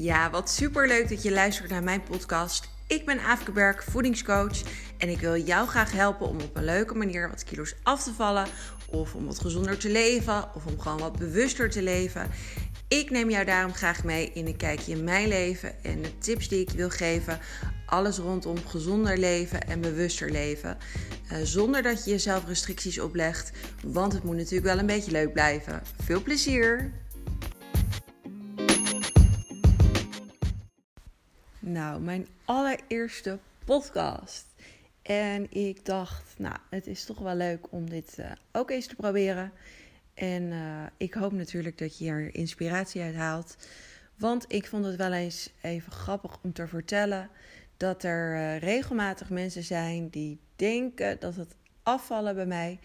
Ja, wat super leuk dat je luistert naar mijn podcast. Ik ben Aafke Berg, voedingscoach. En ik wil jou graag helpen om op een leuke manier wat kilo's af te vallen. Of om wat gezonder te leven. Of om gewoon wat bewuster te leven. Ik neem jou daarom graag mee in een kijkje in mijn leven. En de tips die ik wil geven. Alles rondom gezonder leven en bewuster leven. Uh, zonder dat je jezelf restricties oplegt. Want het moet natuurlijk wel een beetje leuk blijven. Veel plezier! Nou, mijn allereerste podcast. En ik dacht, nou, het is toch wel leuk om dit uh, ook eens te proberen. En uh, ik hoop natuurlijk dat je hier inspiratie uit haalt. Want ik vond het wel eens even grappig om te vertellen dat er uh, regelmatig mensen zijn die denken dat het afvallen bij mij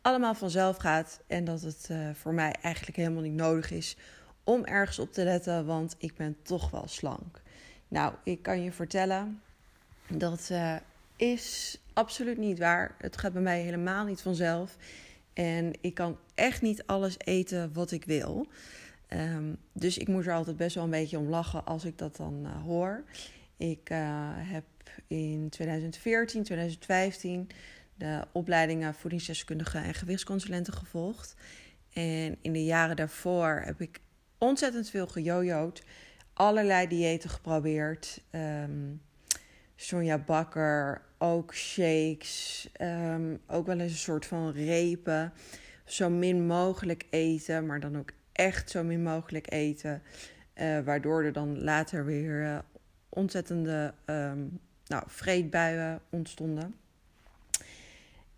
allemaal vanzelf gaat. En dat het voor mij eigenlijk helemaal niet nodig is om ergens op te letten, want ik ben toch wel slank. Nou, ik kan je vertellen, dat uh, is absoluut niet waar. Het gaat bij mij helemaal niet vanzelf. En ik kan echt niet alles eten wat ik wil. Um, dus ik moet er altijd best wel een beetje om lachen als ik dat dan uh, hoor. Ik uh, heb in 2014, 2015 de opleidingen voedingsdeskundige en gewichtsconsulenten gevolgd. En in de jaren daarvoor heb ik ontzettend veel gejojoed allerlei diëten geprobeerd. Um, Sonja Bakker, ook shakes, um, ook wel eens een soort van repen. Zo min mogelijk eten, maar dan ook echt zo min mogelijk eten. Uh, waardoor er dan later weer uh, ontzettende um, nou, vreedbuien ontstonden.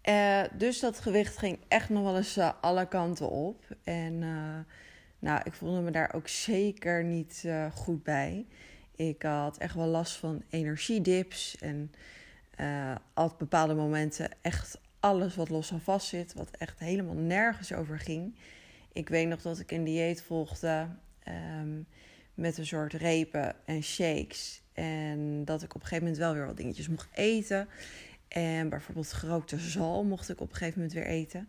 Uh, dus dat gewicht ging echt nog wel eens alle kanten op. En nou, ik voelde me daar ook zeker niet uh, goed bij. Ik had echt wel last van energiedips en uh, op bepaalde momenten echt alles wat los en vast zit, wat echt helemaal nergens over ging. Ik weet nog dat ik een dieet volgde um, met een soort repen en shakes. En dat ik op een gegeven moment wel weer wat dingetjes mocht eten. En bijvoorbeeld gerookte zalm mocht ik op een gegeven moment weer eten.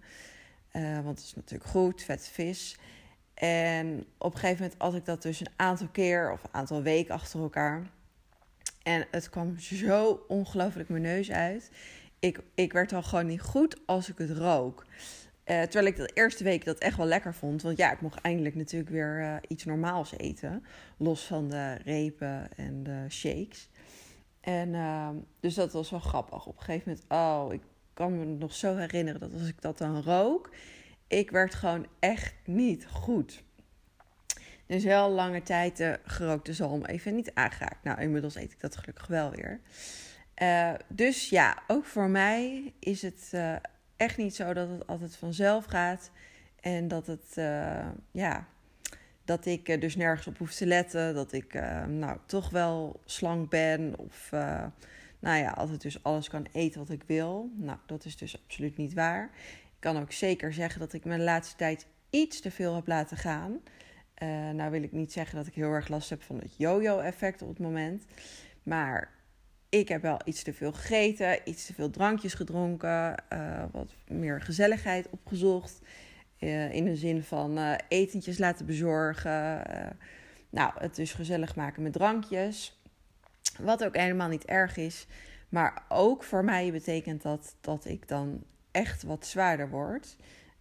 Uh, want het is natuurlijk goed, vet vis. En op een gegeven moment had ik dat dus een aantal keer of een aantal weken achter elkaar. En het kwam zo ongelooflijk mijn neus uit. Ik, ik werd al gewoon niet goed als ik het rook. Uh, terwijl ik de eerste week dat echt wel lekker vond. Want ja, ik mocht eindelijk natuurlijk weer uh, iets normaals eten. Los van de repen en de shakes. En uh, dus dat was wel grappig. Op een gegeven moment, oh, ik kan me nog zo herinneren dat als ik dat dan rook ik werd gewoon echt niet goed. Dus heel lange tijd de gerookte zalm even niet aangeraakt. Nou, inmiddels eet ik dat gelukkig wel weer. Uh, dus ja, ook voor mij is het uh, echt niet zo dat het altijd vanzelf gaat. En dat het, ja, dat ik dus nergens op hoef te letten. Dat ik nou toch wel slank ben. Of nou ja, altijd dus alles kan eten wat ik wil. Nou, dat is dus absoluut niet waar kan ook zeker zeggen dat ik me de laatste tijd iets te veel heb laten gaan. Uh, nou wil ik niet zeggen dat ik heel erg last heb van het yo-yo-effect op het moment. Maar ik heb wel iets te veel gegeten, iets te veel drankjes gedronken, uh, wat meer gezelligheid opgezocht. Uh, in de zin van etentjes laten bezorgen. nou, het dus gezellig maken met drankjes. Wat ook helemaal niet erg is. Maar ook voor mij betekent dat dat ik dan echt wat zwaarder wordt.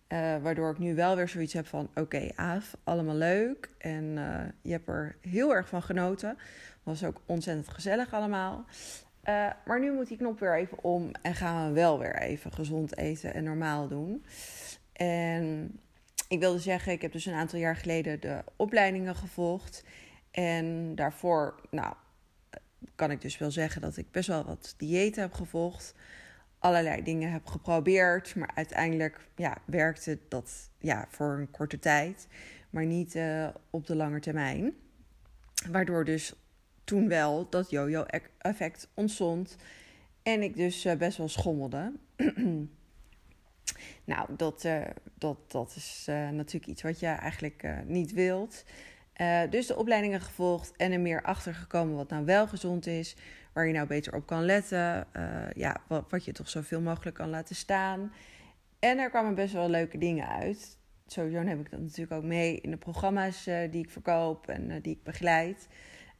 Uh, waardoor ik nu wel weer zoiets heb van: oké, Aaf, allemaal leuk. En uh, je hebt er heel erg van genoten. Was ook ontzettend gezellig allemaal. Uh, maar nu moet die knop weer even om en gaan we wel weer even gezond eten en normaal doen. En ik wilde zeggen, ik heb dus een aantal jaar geleden de opleidingen gevolgd. En daarvoor, nou, kan ik dus wel zeggen dat ik best wel wat diëten heb gevolgd allerlei dingen heb geprobeerd. Maar uiteindelijk ja, werkte dat ja, voor een korte tijd, maar niet uh, op de lange termijn. Waardoor dus toen wel dat yo-yo-effect ontstond. En ik dus uh, best wel schommelde. nou, dat, uh, dat, dat is natuurlijk iets wat je eigenlijk niet wilt. Dus de opleidingen gevolgd en er meer achter gekomen wat nou wel gezond is waar je nou beter op kan letten. Uh, ja, wat, wat, je toch zoveel mogelijk kan laten staan. En er kwamen best wel leuke dingen uit. Sowieso heb ik dat natuurlijk ook mee in de programma's uh, die ik verkoop en die ik begeleid.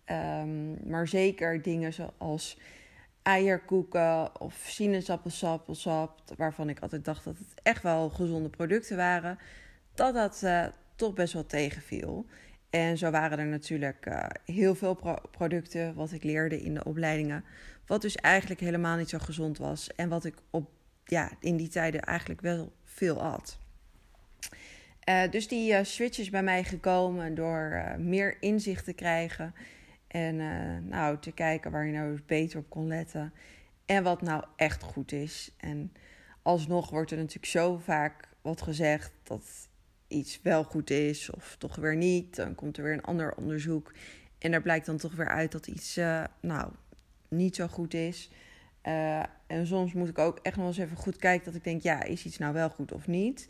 Ehm, maar zeker dingen zoals eierkoeken of sinaasappelsap, waarvan ik altijd dacht dat het echt wel gezonde producten waren, dat dat toch best wel tegenviel. En zo waren er natuurlijk uh, heel veel pro producten wat ik leerde in de opleidingen, wat dus eigenlijk helemaal niet zo gezond was en wat ik op, ja, in die tijden eigenlijk wel veel at. Uh, dus die uh, switch is bij mij gekomen door meer inzicht te krijgen en nou, te kijken waar je nou beter op kon letten en wat nou echt goed is. En alsnog wordt er natuurlijk zo vaak wat gezegd dat iets wel goed is of toch weer niet. Dan komt er weer een ander onderzoek en daar blijkt dan toch weer uit dat iets uh, nou niet zo goed is. Uh, en soms moet ik ook echt nog eens even goed kijken dat ik denk, ja, is iets nou wel goed of niet?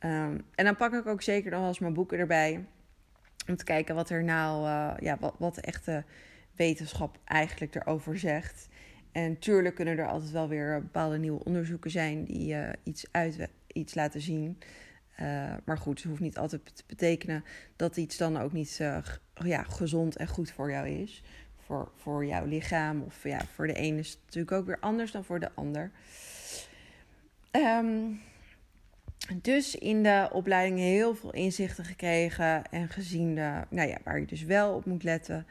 Um, en dan pak ik ook zeker dan wel eens mijn boeken erbij. Om te kijken wat er nou, uh, ja, wat, wat de echte wetenschap eigenlijk erover zegt. En tuurlijk kunnen er altijd wel weer bepaalde nieuwe onderzoeken zijn die iets, uit, iets laten zien. Uh, maar goed, het hoeft niet altijd te betekenen dat iets dan ook niet uh, ja, gezond en goed voor jou is. Voor, voor jouw lichaam. Of ja, voor de ene is het natuurlijk ook weer anders dan voor de ander. Um, dus in de opleiding heel veel inzichten gekregen en gezien de, nou ja, waar je dus wel op moet letten.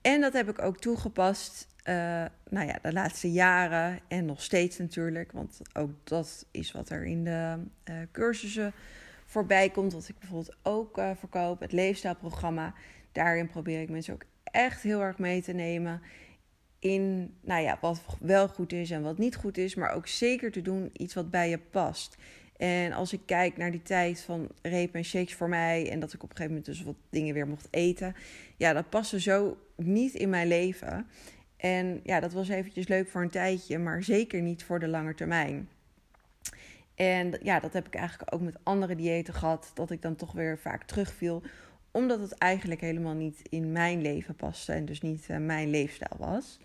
En dat heb ik ook toegepast uh, nou ja, de laatste jaren en nog steeds natuurlijk. Want ook dat is wat er in de uh, cursussen voorbij komt. Wat ik bijvoorbeeld ook uh, verkoop, het leefstijlprogramma. Daarin probeer ik mensen ook echt heel erg mee te nemen. In nou ja, wat wel goed is en wat niet goed is. Maar ook zeker te doen iets wat bij je past. En als ik kijk naar die tijd van reep en shakes voor mij. En dat ik op een gegeven moment dus wat dingen weer mocht eten. Ja, dat paste zo niet in mijn leven. En ja, dat was eventjes leuk voor een tijdje, maar zeker niet voor de lange termijn. En ja, dat heb ik eigenlijk ook met andere diëten gehad, dat ik dan toch weer vaak terugviel, omdat het eigenlijk helemaal niet in mijn leven paste en dus niet uh, mijn leefstijl was.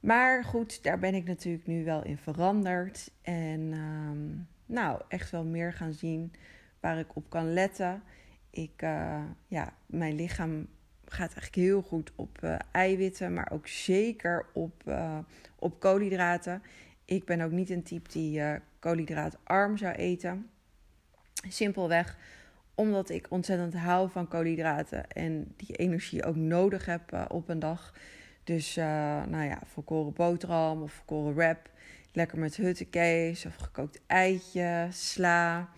Maar goed, daar ben ik natuurlijk nu wel in veranderd. En um, nou, echt wel meer gaan zien waar ik op kan letten. Ik, uh, ja, mijn lichaam gaat eigenlijk heel goed op uh, eiwitten, maar ook zeker op, uh, op koolhydraten. Ik ben ook niet een type die uh, koolhydraatarm zou eten. Simpelweg omdat ik ontzettend hou van koolhydraten en die energie ook nodig heb op een dag. Dus nou ja, volkoren boterham of volkoren wrap. Lekker met huttenkees of gekookt eitje, sla,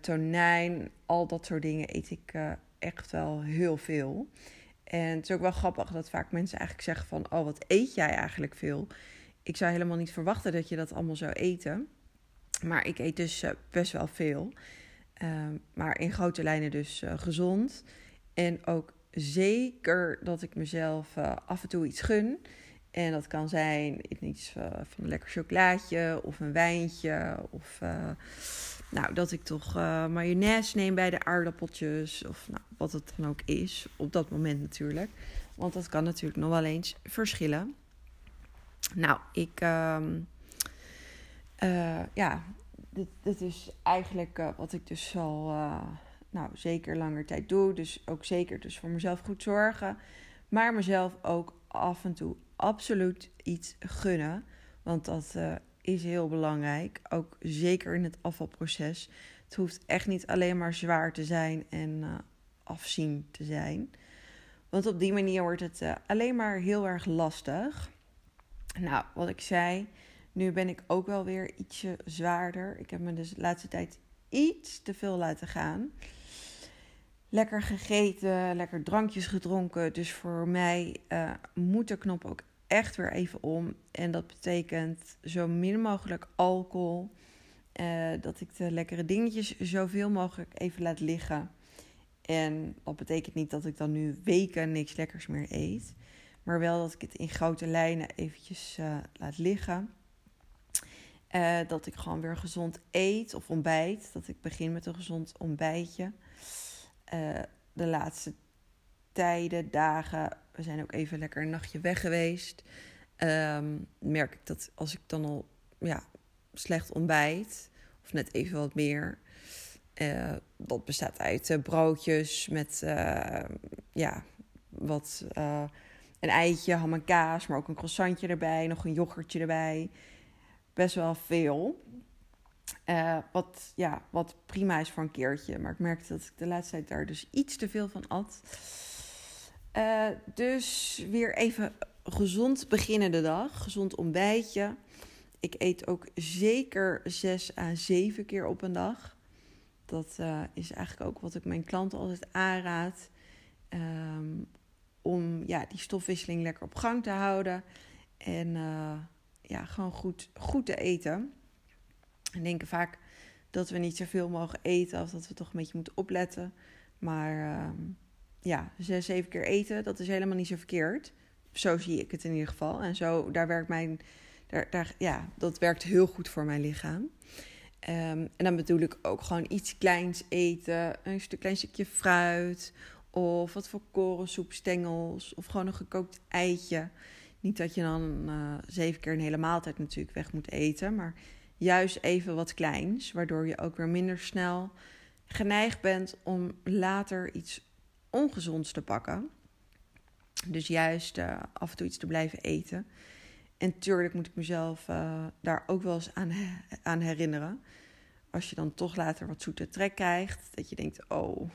tonijn. Al dat soort dingen eet ik echt wel heel veel. En het is ook wel grappig dat vaak mensen eigenlijk zeggen van... oh, wat eet jij eigenlijk veel? Ik zou helemaal niet verwachten dat je dat allemaal zou eten. Maar ik eet dus uh, best wel veel. Uh, maar in grote lijnen dus uh, gezond. En ook zeker dat ik mezelf uh, af en toe iets gun. En dat kan zijn iets van een lekker chocolaatje of een wijntje of nou, dat ik toch uh, mayonaise neem bij de aardappeltjes. Of nou, wat het dan ook is. Op dat moment natuurlijk. Want dat kan natuurlijk nog wel eens verschillen. Nou, ik. Uh, uh, ja, dit, dit, is eigenlijk uh, wat ik dus al. nou, zeker langer tijd doe. Dus ook zeker dus voor mezelf goed zorgen. Maar mezelf ook af en toe absoluut iets gunnen. Want dat is heel belangrijk. Ook zeker in het afvalproces. Het hoeft echt niet alleen maar zwaar te zijn en uh, afzien te zijn. Want op die manier wordt het uh, alleen maar heel erg lastig. Nou, wat ik zei, nu ben ik ook wel weer ietsje zwaarder. Ik heb me dus de laatste tijd iets te veel laten gaan. Lekker gegeten, lekker drankjes gedronken. Dus voor mij uh, moet de knop ook echt weer even om. En dat betekent zo min mogelijk alcohol. Uh, dat ik de lekkere dingetjes zoveel mogelijk even laat liggen. En dat betekent niet dat ik dan nu weken niks lekkers meer eet. Maar wel dat ik het in grote lijnen eventjes uh, laat liggen. Uh, dat ik gewoon weer gezond eet of ontbijt. Dat ik begin met een gezond ontbijtje. de laatste tijden, dagen. We zijn ook even lekker een nachtje weg geweest. Um, merk ik dat als ik dan al ja, slecht ontbijt, of net even wat meer. Uh, dat bestaat uit uh, broodjes met uh, ja, wat, een eitje, ham en kaas, maar ook een croissantje erbij, nog een yoghurtje erbij. Best wel veel. wat, ja, wat prima is voor een keertje. Maar ik merkte dat ik de laatste tijd daar dus iets te veel van at. Dus weer even gezond beginnen de dag. Gezond ontbijtje. Ik eet ook zeker zes à zeven keer op een dag. Dat uh, is eigenlijk ook wat ik mijn klanten altijd aanraad. Um, om ja, die stofwisseling lekker op gang te houden. En uh, ja, gewoon goed, goed te eten. En denken vaak dat we niet zoveel mogen eten. Of dat we toch een beetje moeten opletten. Maar uh, ja, zes, zeven keer eten, dat is helemaal niet zo verkeerd. Zo zie ik het in ieder geval. En zo, daar werkt mijn daar, daar, ja, dat werkt heel goed voor mijn lichaam. Um, en dan bedoel ik ook gewoon iets kleins eten. Een stuk, klein stukje fruit. Of wat voor korensoepstengels. Of gewoon een gekookt eitje. Niet dat je dan uh, zeven keer een hele maaltijd natuurlijk weg moet eten. Maar juist even wat kleins. Waardoor je ook weer minder snel geneigd bent om later iets ongezonds te pakken. Dus juist uh, af en toe iets te blijven eten. En tuurlijk moet ik mezelf uh, daar ook wel eens aan, aan herinneren. Als je dan toch later wat zoete trek krijgt, dat je denkt, oh.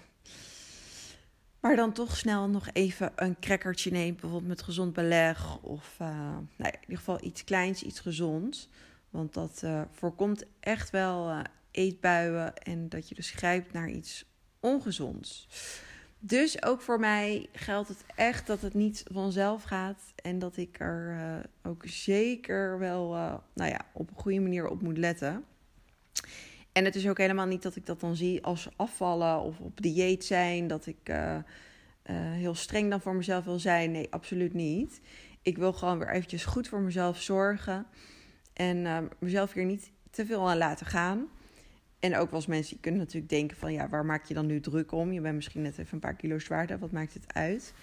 Maar dan toch snel nog even een crackertje neemt, bijvoorbeeld met gezond beleg. Of uh, nou ja, in ieder geval iets kleins, iets gezonds. Want dat voorkomt echt wel eetbuien en dat je dus grijpt naar iets ongezonds. Dus ook voor mij geldt het echt dat het niet vanzelf gaat. En dat ik er uh, ook zeker wel uh, nou ja, op een goede manier op moet letten. En het is ook helemaal niet dat ik dat dan zie als afvallen of op dieet zijn. Dat ik uh, heel streng dan voor mezelf wil zijn. Nee, absoluut niet. Ik wil gewoon weer eventjes goed voor mezelf zorgen. En mezelf hier niet te veel aan laten gaan. En ook wel eens mensen die kunnen natuurlijk denken van ja, waar maak je dan nu druk om? Je bent misschien net even een paar kilo zwaarder, wat maakt het uit?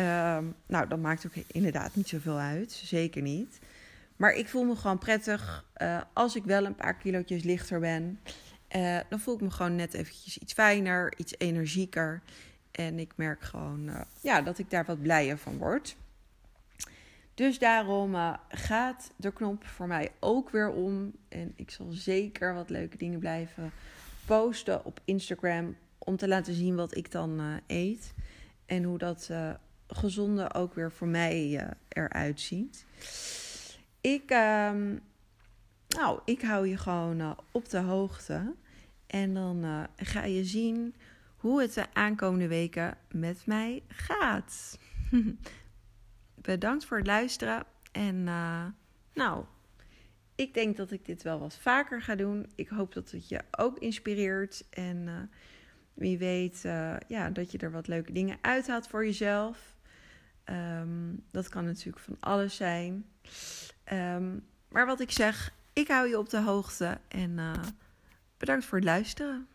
Um, nou, dat maakt ook inderdaad niet zoveel uit, zeker niet. Maar ik voel me gewoon prettig uh, als ik wel een paar kilootjes lichter ben. Uh, dan voel ik me gewoon net eventjes iets fijner, iets energieker. En ik merk gewoon uh, ja, dat ik daar wat blijer van word. Dus daarom uh, gaat de knop voor mij ook weer om. En ik zal zeker wat leuke dingen blijven posten op Instagram. Om te laten zien wat ik dan uh, eet. En hoe dat uh, gezonde ook weer voor mij eruit ziet. Ik, ehm, nou, ik hou je gewoon op de hoogte. En dan ga je zien hoe het de aankomende weken met mij gaat. bedankt voor het luisteren. En uh, nou, ik denk dat ik dit wel wat vaker ga doen. Ik hoop dat het je ook inspireert. En uh, wie weet uh, ja, dat je er wat leuke dingen uithaalt voor jezelf. Um, dat kan natuurlijk van alles zijn. Um, maar wat ik zeg, ik hou je op de hoogte. En bedankt voor het luisteren.